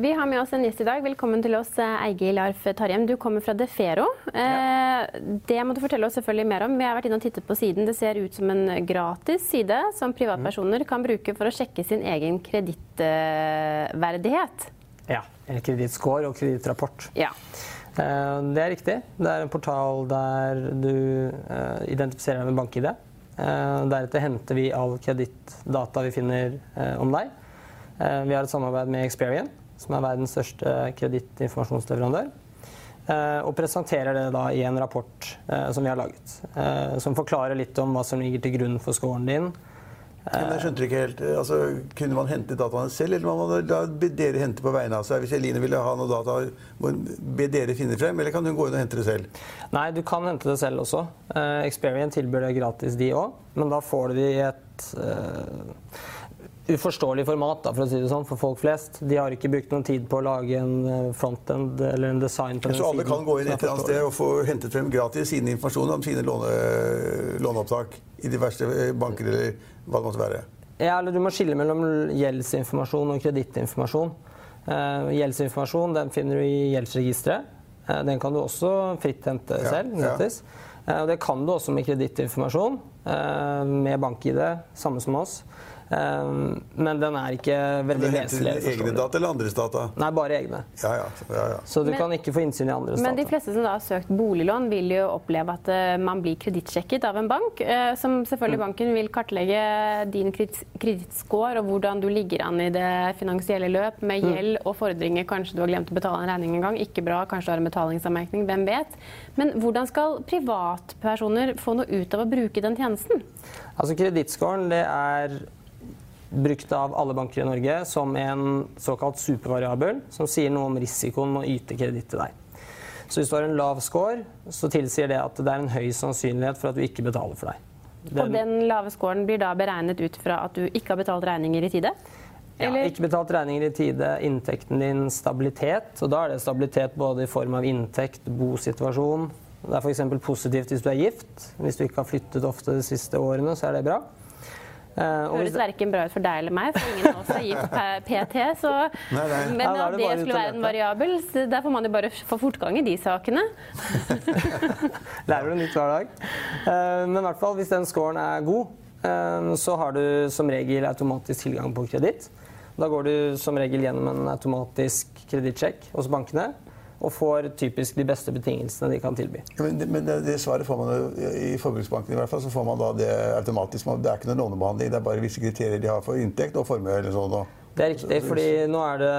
Vi har med oss en gjest i dag. Velkommen til oss, Eigil Arf Tarjem. Du kommer fra Defero. Ja. Det må du fortelle oss selvfølgelig mer om. Vi har vært inne og tittet på siden. Det ser ut som en gratis side som privatpersoner kan bruke for å sjekke sin egen kredittverdighet. Ja. Kredittscore og kredittrapport. Ja. Eh, det er riktig. Det er en portal der du eh, identifiserer deg med bank-ID. Eh, deretter henter vi all kredittdata vi finner om deg. Vi har et samarbeid med Experian, som er verdens største kredittinformasjonsleverandør. Og presenterer det da i en rapport som vi har laget. Som forklarer litt om hva som ligger til grunn for scoren din men jeg skjønte ikke helt, altså, Kunne man hente dataene selv, eller må man da be dere hente på vegne av seg? Hvis Eline ville ha noe data, må hun be dere finne frem, eller kan hun gå inn og hente det selv? Nei, du kan hente det selv også. Experian tilbyr det gratis, de òg. Men da får du det i et uforståelig format, da, for å si det sånn, for folk flest. De har ikke brukt noen tid på å lage en eh, frontend eller en design. på den Så alle kan gå inn et eller annet sted og få hentet frem gratis sine informasjon om sine låne, låneopptak i de verste banker eller hva det måtte være? Ja, eller Du må skille mellom gjeldsinformasjon og kredittinformasjon. Uh, gjeldsinformasjon den finner du i gjeldsregisteret. Uh, den kan du også fritt hente ja, selv. gratis. Ja. Uh, det kan du også med kredittinformasjon, med bank-ID, samme som oss. Ehm, men den er ikke veldig leselig. Egne data eller andres data? Nei, bare egne. Ja, ja, ja, Så du men, kan ikke få innsyn i andres men data. Men de fleste som da har søkt boliglån, vil jo oppleve at uh, man blir kredittsjekket av en bank. Uh, som selvfølgelig mm. banken vil kartlegge din kredittscore og hvordan du ligger an i det finansielle løp med mm. gjeld og fordringer. Kanskje du har glemt å betale en regning en gang. Ikke bra. Kanskje du har en betalingsanmerkning. Hvem vet. Men hvordan skal privatpersoner få noe ut av å bruke den tjenesten? Altså Kredittscoren det er brukt av alle banker i Norge som en såkalt supervariabel, som sier noe om risikoen med å yte kreditt til deg. Så hvis du har en lav score, så tilsier det at det er en høy sannsynlighet for at du ikke betaler for deg. Den, og den lave scoren blir da beregnet ut fra at du ikke har betalt regninger i tide? Eller? Ja, ikke betalt regninger i tide, inntekten din stabilitet. Og da er det stabilitet både i form av inntekt, bosituasjon. Det er f.eks. positivt hvis du er gift. Hvis du ikke har flyttet ofte de siste årene, så er det bra. Uh, Høres verken bra ut for deg eller meg, for ingen av oss er gift PT. Så, nei, nei. Men ja, det, det skulle være en variabel, der får man jo bare få fortgang i de sakene. Lærer du nytt hver dag. Uh, men i hvert fall, hvis den scoren er god, uh, så har du som regel automatisk tilgang på kreditt. Da går du som regel gjennom en automatisk kredittsjekk hos bankene og får typisk de beste betingelsene de kan tilby. Ja, men, det, men det, det, svaret får man jo i Forbruksbanken i hvert fall, så får man da det automatisk. Det er ikke noen lånebehandling, det er bare visse kriterier de har for inntekt og formue. eller sånn. Det er riktig, fordi nå er det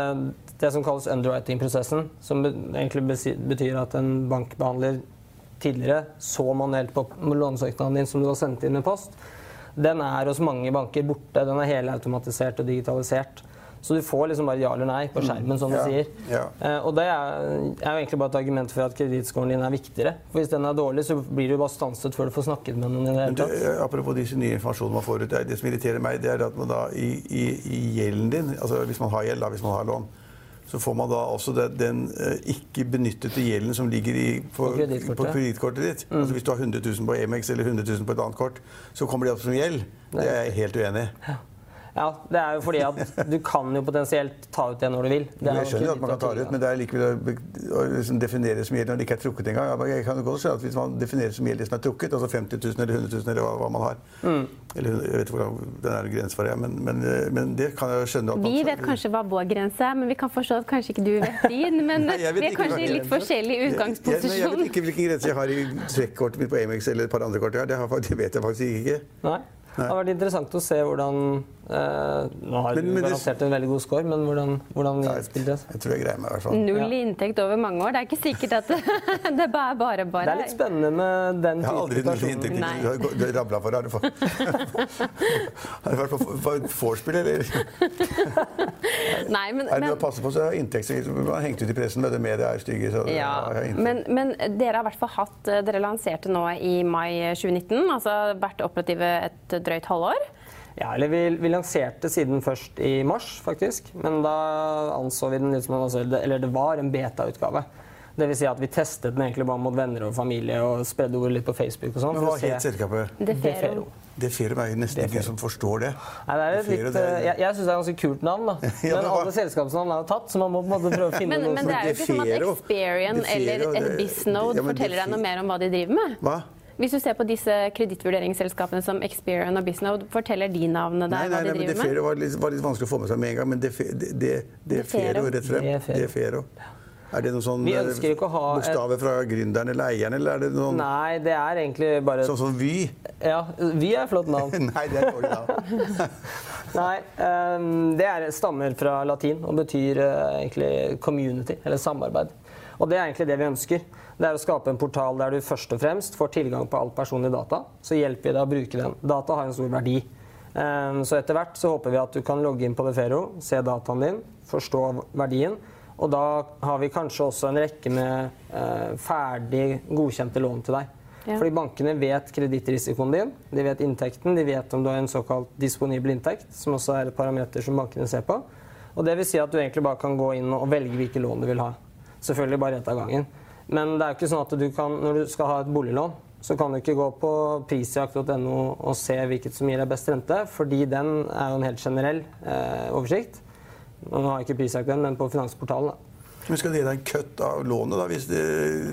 det som kalles underwriting-prosessen, som egentlig betyr at en bankbehandler tidligere så manuelt på lånesøknaden din som du har sendt inn med post. Den er hos mange banker borte. Den er helautomatisert og digitalisert. Så du får liksom bare ja eller nei på skjermen, som du sier. Ja. Uh, og det er, er, jo egentlig bare et argument for at kredittscoren din er viktigere. For hvis den er dårlig, så blir du bare stanset før du får snakket med noen. i det hele tatt. Det, apropos disse nye informasjonene man får ut, det som irriterer meg, det er at man da i, i, i gjelden din, altså hvis man har gjeld, da, hvis man har lån, så får man da også den uh, ikke benyttede gjelden som ligger i, på, på kredittkortet ditt. Mm. Altså Hvis du har 100 000 på Emex eller 100 000 på et annet kort, så kommer det opp som gjeld. Det er jeg helt uenig i. Ja. Ja, det er jo fordi at du kan jo potensielt ta ut det når du vil. Det jeg skjønner at man kan ta det ut, men det er likevel å liksom definere som gjeld når det ikke er trukket engang. Jeg kan jo godt se at Hvis man definerer som gjeld det som er trukket, altså 50 000 eller 100 000 eller hva, hva man har mm. Eller jeg vet ikke hvordan den er grensen for det, men, men, men, det kan jeg jo skjønne. vi vet kanskje hva vår grense er, men vi kan forstå at kanskje ikke du vet din. Men Nei, vet vi er kanskje i litt forskjellig utgangsposisjon. Jeg, jeg, jeg, vet ikke hvilken grense jeg har i trekkortet mitt på Amex eller et par andre kort. jeg har, det vet jeg faktisk ikke. Nei. Det har vært interessant å se hvordan Eh, nå har Men- du men det- garantert en veldig god score, men hvordan, hvordan Ja, spiller det? jeg tror jeg greier meg, i hvert fall. Null Ja. inntekt over mange år. Det er ikke sikkert at det, bare er bare bare. Det er litt spennende med den Jeg har aldri null inntekt. personer. Nei. Du har du har rabla for. Har du fått Har du vært på vorspiel, eller? Nei, men, er du noe å passe på så er har inntekt. så Man hengt ut i pressen med det media er stygge. Så ja, har men, men dere har i hvert fall hatt eh, Dere lanserte nå i mai 2019, altså vært operative et drøyt halvår. Ja, eller vi, vi lanserte siden først i mars, faktisk. Men da anså vi den litt som en- altså, det- Eller det var en beta-utgave. Det vil si at vi testet den egentlig bare mot venner og familie og spredde ordet litt på Facebook og sånn. Hva het selskapet? Defero. Defero er jo nesten Defero. ingen som forstår det. Nei, det er et Defero, litt, det er- eh, jeg jeg syns det er et ganske kult navn, da. Ja, Men alle selskapsnavn er tatt, så man må på en måte prøve å finne Men, noe men det er jo ikke sånn at. Experian Defero, eller et Bisnode ja, forteller deg noe mer om hva de driver med. Hva? Hvis du ser på disse kredittvurderingsselskapene som Experian og Biznode, forteller de navnene Nei, nei, hva de nei, driver med? Det var litt, var litt vanskelig å få med seg med en gang. Men det de, de, Defero, Defero. rett frem. Defero. Defero. Er det noen sånn bokstaver fra gründeren eller eieren, eller er det noen Nei, det er egentlig bare sånn som Vy? Ja, vi er et flott navn. Nei, det er dårlig navn. Nei, ehm, det er, stammer fra latin og betyr eh, egentlig community, eller samarbeid. Og det er egentlig det vi ønsker. Det er å skape en portal der du først og fremst får tilgang på all personlig data. Så hjelper vi deg å bruke den. Data har en stor verdi. Ehm, Så etter hvert så håper vi at du kan logge inn på Defero, se dataen din, forstå verdien. Og da har vi kanskje også en rekke med eh, ferdig godkjente lån til deg. Ja. Fordi bankene vet kredittrisikoen din, de vet inntekten, de vet om du har en såkalt disponibel inntekt, som også er et parameter som bankene ser på. Og det vil si at du egentlig bare kan gå inn og velge hvilke lån du vil ha. Selvfølgelig bare ett av gangen. Men det er jo ikke sånn at du kan, når du skal ha et boliglån, så kan du ikke gå på prisjakt.no og se hvilket som gir deg best rente, fordi den er jo en helt generell eh, oversikt. Nå har jeg ikke prisjakt den, men på Finansportalen. Men skal dere ha en kutt av lånet da, hvis det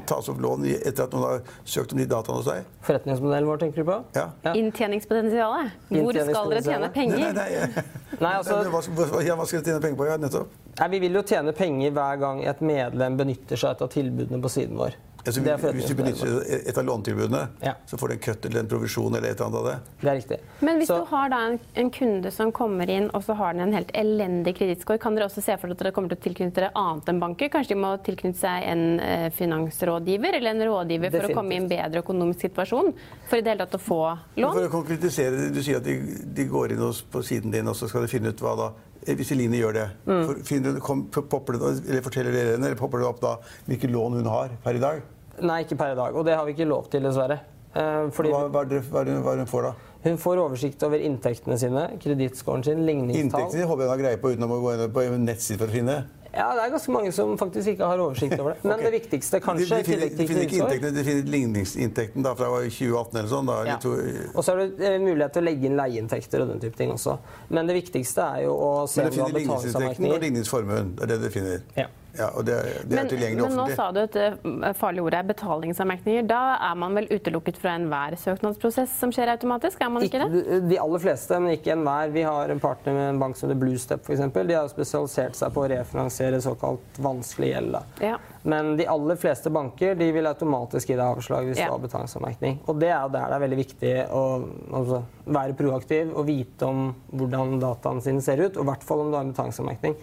tas opp lån etter at noen har søkt om de dataene hos deg? Forretningsmodellen vår, tenker du på? Ja. Ja. Inntjeningspotensialet. Hvor skal dere tjene penger? Nei, nei, nei. Nei, altså, ja, hva skal dere tjene penger på? Ja, nettopp. Nei, Vi vil jo tjene penger hver gang et medlem benytter seg av tilbudene på siden vår. Altså, hvis du benytter et av lånetilbudene, Ja. så får du en køtt eller en provisjon eller et eller annet av det. Det er riktig. Men hvis Så- du har da en, en kunde som kommer inn, og så har den en helt elendig kredittscore, kan dere også se for dere at dere kommer til å tilknytte dere annet enn banker? Kanskje de må tilknytte seg en eh, finansrådgiver eller en rådgiver for å komme i en bedre økonomisk situasjon? For i det hele tatt å få lån? For å konkretisere, Du sier at de, de går inn på siden din og så skal de finne ut hva da Hvis Eline gjør det, Mm. for, du- kom, popper det, eller forteller dere henne, eller popper det opp da hvilke lån hun har per i dag? Nei, ikke per i dag. Og det har vi ikke lov til, dessverre. Eh, Fordi Hva, hva, det, hva, hva hun får da? hun får oversikt over inntektene sine, kredittscoren sin, ligningstall. Inntektene håper jeg hun har greie på uten å gå inn på en nettside for å finne. Ja, det er ganske mange som faktisk ikke har oversikt over det. Men okay. det viktigste, kanskje, de, finner, ikke inntektene, de finner ligningsinntekten da fra 2018 eller sånn. Da, Ja. to, Og så er du eh, mulighet til å legge inn leieinntekter og den type ting også. Men det viktigste er jo å se men om det du har finner ligningsinntekten og ligningsformuen. Det er det du finner. Ja. Ja, og det, det er Men, tilgjengelig men nå sa du et eh, farlig ord er betalingsanmerkninger. Da er man vel utelukket fra enhver søknadsprosess som skjer automatisk? Er man ikke det? Ikke, de aller fleste, men ikke enhver. Vi har en partner med en bank som heter Bluestep f.eks. De har spesialisert seg på å refinansiere såkalt vanskelig gjeld. da. Ja. Men de aller fleste banker de vil automatisk gi deg avslag hvis Ja. du har betalingsanmerkning. Og det er der det er veldig viktig å altså, være proaktiv og vite om hvordan dataene sine ser ut, og i hvert fall om du har en betalingsanmerkning.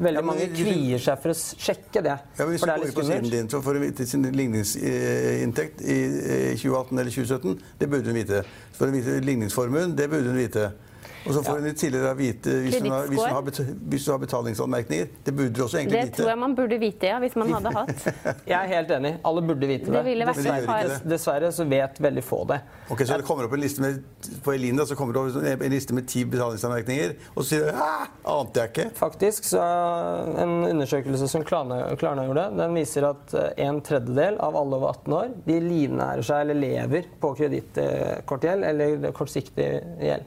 Veldig Ja, mange kvier seg for å sjekke det. Ja, hvis du det går inn på siden din, så får du vite sin ligningsinntekt i eh, 2018 eller 2017. Det burde hun vite. Så får hun vite ligningsformuen. Det burde hun vite. Og så får hun i tillegg vite hvis hun, har, hvis, hun har, hvis du har betalingsanmerkninger. Det burde du også egentlig Det vite. tror jeg man burde vite, ja, hvis man hadde hatt. Jeg er helt enig. Alle burde vite det. Det ville vært Dessverre- det. Dessverre så vet veldig få det. Ok, Så det kommer opp en liste med, på Elin da, så kommer det opp en liste med ti betalingsanmerkninger, og så sier du? Ante jeg ikke. Faktisk så En undersøkelse som Klarna, Klarna gjorde, den viser at eh, en tredjedel av alle over 18 år de livnærer seg eller lever på kredittkortgjeld eller kortsiktig gjeld.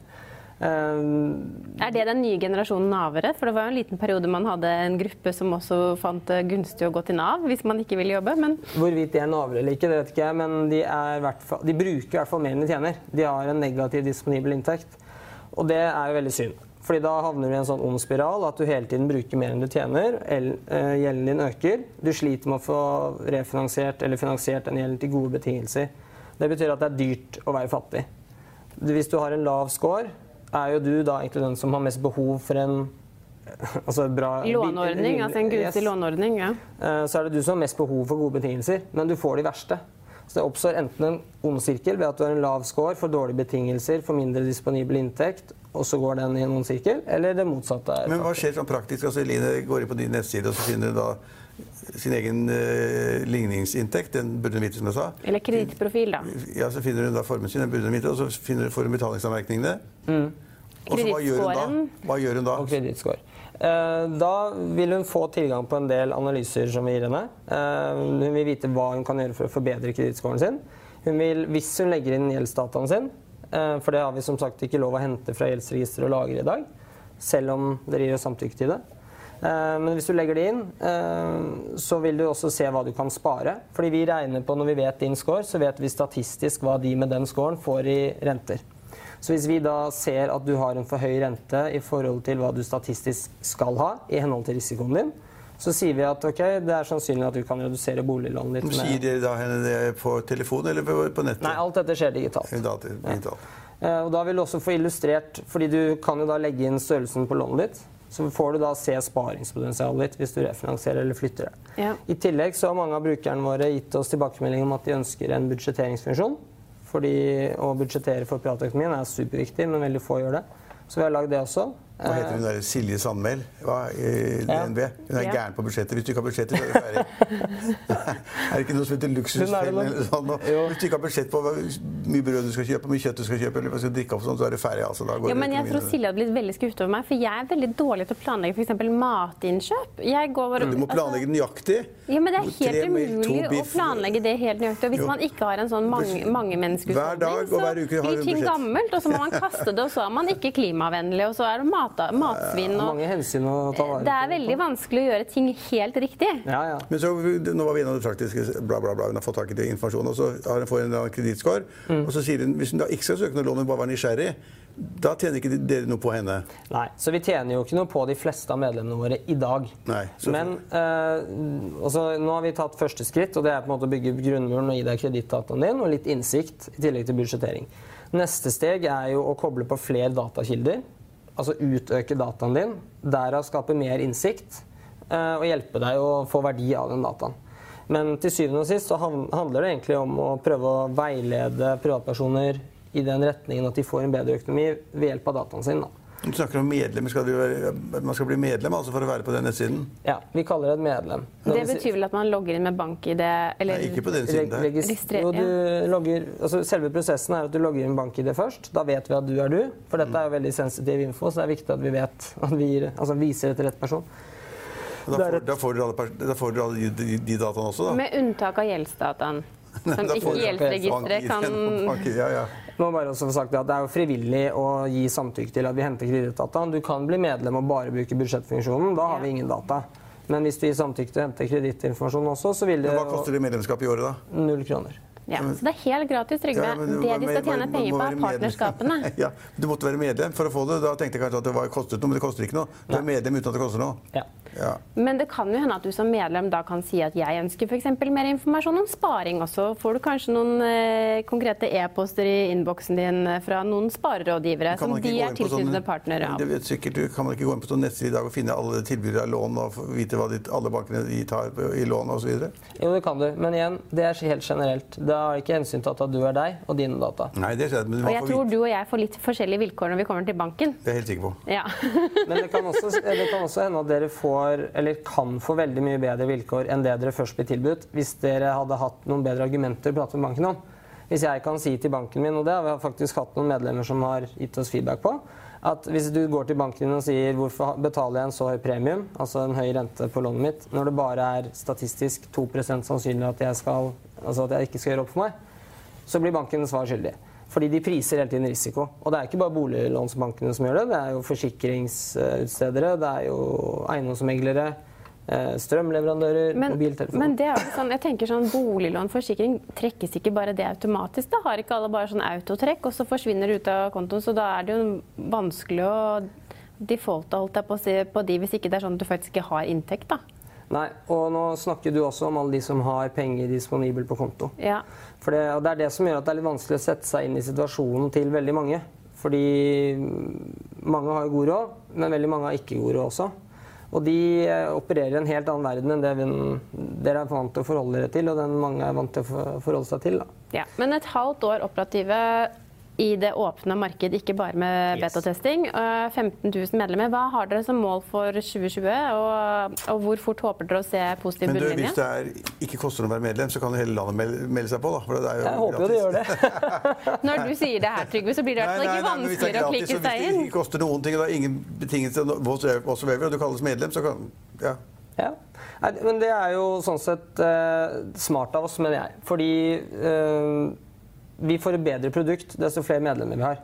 Eh, Er det den nye generasjonen navere? For det var jo en liten periode man hadde en gruppe som også fant det gunstig å gå til Nav hvis man ikke ville jobbe. Men Hvorvidt de er navere eller ikke, det vet ikke jeg, men de, fall, de bruker i hvert fall mer enn de tjener. De har en negativ disponibel inntekt. Og det er jo veldig synd. Fordi da havner du i en sånn ond spiral at du hele tiden bruker mer enn du tjener. eh, Gjelden din øker. Du sliter med å få refinansiert eller finansiert den gjelden til gode betingelser. Det betyr at det er dyrt å være fattig. Hvis du har en lav score, er jo du da egentlig den som har mest behov for en altså bra Låneordning, altså en gunstig Yes. låneordning. ja. Eh, Så er det du som har mest behov for gode betingelser, men du får de verste. Så det oppstår enten en ond sirkel ved at du har en lav score, får dårlige betingelser, får mindre disponibel inntekt, og så går den i en ond sirkel, eller det motsatte. er Men hva skjer sånn praktisk? Altså, Eline går inn på din nettside, og så finner du da sin egen eh, ligningsinntekt. Den burde hun vite, som jeg sa. Eller kredittprofil, da. Ja, Så finner hun da formen sin, den burde hun vite, og så finner, får hun betalingsanmerkningene. Og så hva gjør hun da? Hva gjør hun da? og kredittscore. Eh, Da vil hun få tilgang på en del analyser som vi gir henne. Eh, Hun vil vite hva hun kan gjøre for å forbedre kredittscoren sin. Hun vil, hvis hun legger inn gjeldsdataen sin, eh, for det har vi som sagt ikke lov å hente fra gjeldsregisteret og lagre i dag, selv om dere gir samtykke til det. Eh, Men hvis du legger det inn, eh, så vil du også se hva du kan spare. Fordi vi regner på, når vi vet din score, så vet vi statistisk hva de med den scoren får i renter. Så hvis vi da ser at du har en for høy rente i forhold til hva du statistisk skal ha, i henhold til risikoen din, så sier vi at ok, det er sannsynlig at du kan redusere boliglånet litt. Sier de da henne det på telefon eller på, nettet? Nei, alt dette skjer digitalt. Digitalt, digitalt. Eh, Og da vil du også få illustrert, fordi du kan jo da legge inn størrelsen på lånet ditt, så får du da se sparingspotensialet ditt hvis du refinansierer eller flytter det. Ja. I tillegg så har mange av brukerne våre gitt oss tilbakemelding om at de ønsker en budsjetteringsfunksjon. Fordi å budsjettere for privatøkonomien er superviktig, men veldig få gjør det. Så vi har lagd det også. Hva heter hun der? Silje Sandmæl i DNB? Hun er gæren på budsjetter. Hvis du ikke har budsjetter, så er du ferdig. er det ikke noe som heter er luksusfellen eller sånn? Hvis du ikke har budsjett på hvor mye brød du skal kjøpe, hvor mye kjøtt du skal kjøpe, eller hva du skal drikke opp, sånn, så er du ferdig. Altså, Ja, men jeg tror Silje hadde blitt veldig skuffet over meg, for jeg er veldig dårlig til å planlegge f.eks. matinnkjøp. Går, Du må planlegge nøyaktig. Ja, men Det er helt Tre, umulig å planlegge det helt nøyaktig. Og hvis Jo. man ikke har en sånn mange, mange Hver dag og hver uke så blir ting gammelt, og så må man kaste det, og så er man ikke klimavennlig, og så er det mat, matsvinn. Og Mange hensyn å ta vare det er veldig vanskelig å gjøre ting helt riktig. Ja, ja. Men så, nå var vi innom det praktiske, bla, bla, bla. Hun har fått tak i det informasjonen, og så har hun får hun en kredittscore. Mm. Og så sier hun hvis hun da ikke skal søke noe lån, hun bare var nysgjerrig, da tjener ikke dere noe på henne. Nei, så vi tjener jo ikke noe på de fleste av medlemmene våre i dag. Nei, så- Men eh, altså, nå har vi tatt første skritt, og det er på en måte å bygge grunnmuren og gi deg kredittdataen din og litt innsikt i tillegg til budsjettering. Neste steg er jo å koble på flere datakilder, altså utøke dataen din, derav skape mer innsikt eh, og hjelpe deg å få verdi av den dataen. Men til syvende og sist så handler det egentlig om å prøve å veilede privatpersoner i den retningen at de får en bedre økonomi ved hjelp av dataen sin. Da. Du snakker om medlemmer. Skal være, man skal bli medlem altså for å være på den nettsiden? Ja, vi kaller det et medlem. Det betyr vel at man logger inn med bank-ID eller Nei, ikke på den siden der. Registrer, Registre- jo, du logger, altså selve prosessen er at du logger inn bank-ID først. Da vet vi at du er du. For dette er jo veldig sensitiv info, så det er viktig at vi vet at vi gir, altså viser det til rett person. Da får, da får dere alle, da får dere alle de, de, dataene også, da? Med unntak av gjeldsdataen. Som ikke gjeldsregisteret kan Ja, ja. Må bare også få sagt Det at det er jo frivillig å gi samtykke til at vi henter kredittdata. Du kan bli medlem og bare bruke budsjettfunksjonen. Da har vi ingen data. Men hvis du gir samtykke til å hente kredittinformasjon også, så vil det Hva koster det medlemskap i året, da? null kroner. Ja, så det er helt gratis, Trygve. Ja, det de skal tjene penger på, er partnerskapene. ja, Du måtte være medlem for å få det. Da tenkte jeg kanskje at det var, kostet noe, men det koster ikke noe. Du er medlem uten at det koster noe. Ja. Ja. Men det kan jo hende at du som medlem da kan si at jeg ønsker f.eks. mer informasjon om sparing. også. får du kanskje noen eh, konkrete e-poster i innboksen din fra noen sparerådgivere som de er tilknyttede sånn- partnere av. Det vet sikkert du, Kan man ikke gå inn på sånn nettside i dag og finne alle tilbydere av lån og vite hva de, alle bankene de tar på- i lån osv.? Jo, det kan du. Men igjen, det er helt generelt. Det har ikke hensyn til at du er deg og dine data. Nei, det skjer, men Og jeg tror vite. du og jeg får litt forskjellige vilkår når vi kommer til banken. Det er jeg helt sikker på. Ja. Men det kan, også, det kan også hende at dere får, eller kan få veldig mye bedre vilkår enn det dere først blir tilbudt, hvis dere hadde hatt noen bedre argumenter å prate med banken om. Hvis jeg kan si til banken min, og det har vi faktisk hatt noen medlemmer som har gitt oss feedback på, at hvis du går til banken din og sier hvorfor betaler jeg en så høy premium, altså en høy rente på lånet mitt, når det bare er statistisk 2 sannsynlig at jeg, skal, altså at jeg ikke skal gjøre opp for meg, så blir banken svar skyldig. Fordi de priser hele tiden risiko. Og det er ikke bare boliglånsbankene som gjør det. Det er jo forsikringsutstedere, det er jo eiendomsmeglere, eh, strømleverandører, Men, mobiltelefoner. men det er jo sånn, jeg tenker sånn, boliglån, forsikring, trekkes ikke bare det automatisk? Da har ikke alle bare sånn autotrekk, og så forsvinner det ut av kontoen. Så da er det jo vanskelig å defaulte holdt jeg på, å si, på de hvis ikke det er sånn at du faktisk ikke har inntekt. da. Nei, og nå snakker du også om alle de som har penger disponibel på konto. Ja. For det, det er det som gjør at det er litt vanskelig å sette seg inn i situasjonen til veldig mange. Fordi mange har god råd, men veldig mange har ikke god råd også. Og de eh, opererer i en helt annen verden enn det vi, dere er vant til å forholde dere til, og den mange er vant til å forholde seg til. Da. Ja, Men et halvt år operative i det åpne marked, ikke bare med betatesting. 15 000 medlemmer. Hva har dere som mål for 2020, og, og hvor fort håper dere å se positiv bunnlinje? Men Hvis det er, ikke koster noe å være medlem, så kan jo hele landet melde, melde seg på. da. Jeg håper jo de gjør det. Når du sier det her, Trygve, så blir det i hvert fall ikke vanskeligere å klikke seg inn. Hvis det ikke koster noen ting, og det er ingen betingelser whatsoever, og du kalles medlem, så kan ja. ja. Nei, men det er jo sånn sett eh, smart av oss, mener jeg. Fordi uh, vi får et bedre produkt desto flere medlemmer vi har.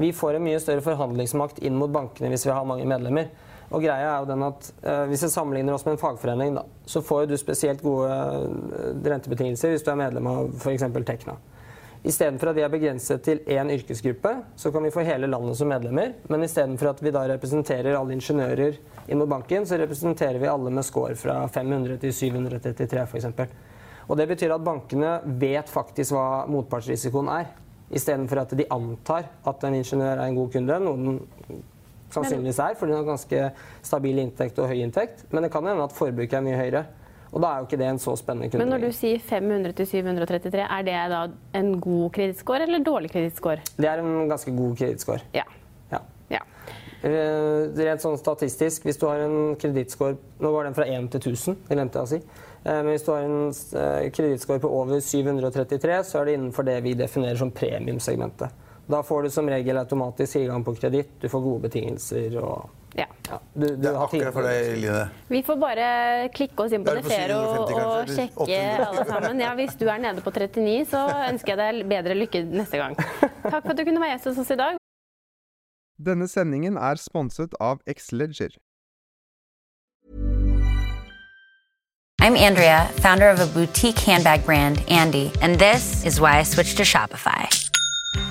Vi får en mye større forhandlingsmakt inn mot bankene hvis vi har mange medlemmer. Og greia er jo den at eh, Hvis jeg sammenligner oss med en fagforening, da, så får du spesielt gode uh, rentebetingelser hvis du er medlem av f.eks. Tekna. Istedenfor at vi er begrenset til én yrkesgruppe, så kan vi få hele landet som medlemmer. Men istedenfor at vi da representerer alle ingeniører inn mot banken, så representerer vi alle med score fra 500 til 733 f.eks. Og Det betyr at bankene vet faktisk hva motpartsrisikoen er, istedenfor at de antar at en ingeniør er en god kunde. noe den sannsynligvis er, fordi den har ganske stabil inntekt og høy inntekt. Men det kan hende at forbruket er mye høyere. Og da er jo ikke det en så spennende kunde. Men når du sier 500 til 733, er det da en god kredittscore eller dårlig kredittscore? Det er en ganske god kredittscore. Ja. ja. ja. Eh, rent sånn statistisk, hvis du har en kredittscore Nå går den fra 1 til 1000, det glemte jeg å si. Eh, men hvis du har en eh, kredittscore på over 733, så er det innenfor det vi definerer som premiumsegmentet. Da får du som regel automatisk tilgang på kreditt, du får gode betingelser og ja. ja du, du det er akkurat for deg, Line. Vi får bare klikke oss inn på Defero og, og sjekke alle sammen. Ja, hvis du er nede på 39, så ønsker jeg deg bedre lykke neste gang. Takk for at du kunne være gjest hos oss i dag. Denne sendingen er sponset av Xleger. I'm Andrea, founder of a boutique handbag brand, Andy, and this is why I switched to Shopify.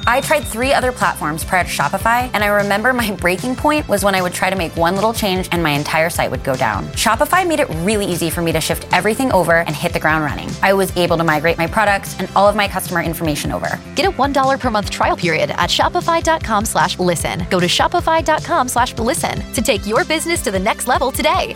I tried three other platforms prior to Shopify, and I remember my breaking point was when I would try to make one little change and my entire site would go down. Shopify made it really easy for me to shift everything over and hit the ground running. I was able to migrate my products and all of my customer information over. Get a $1 per month trial period at shopify.com slash listen. Go to shopify.com slash listen to take your business to the next level today.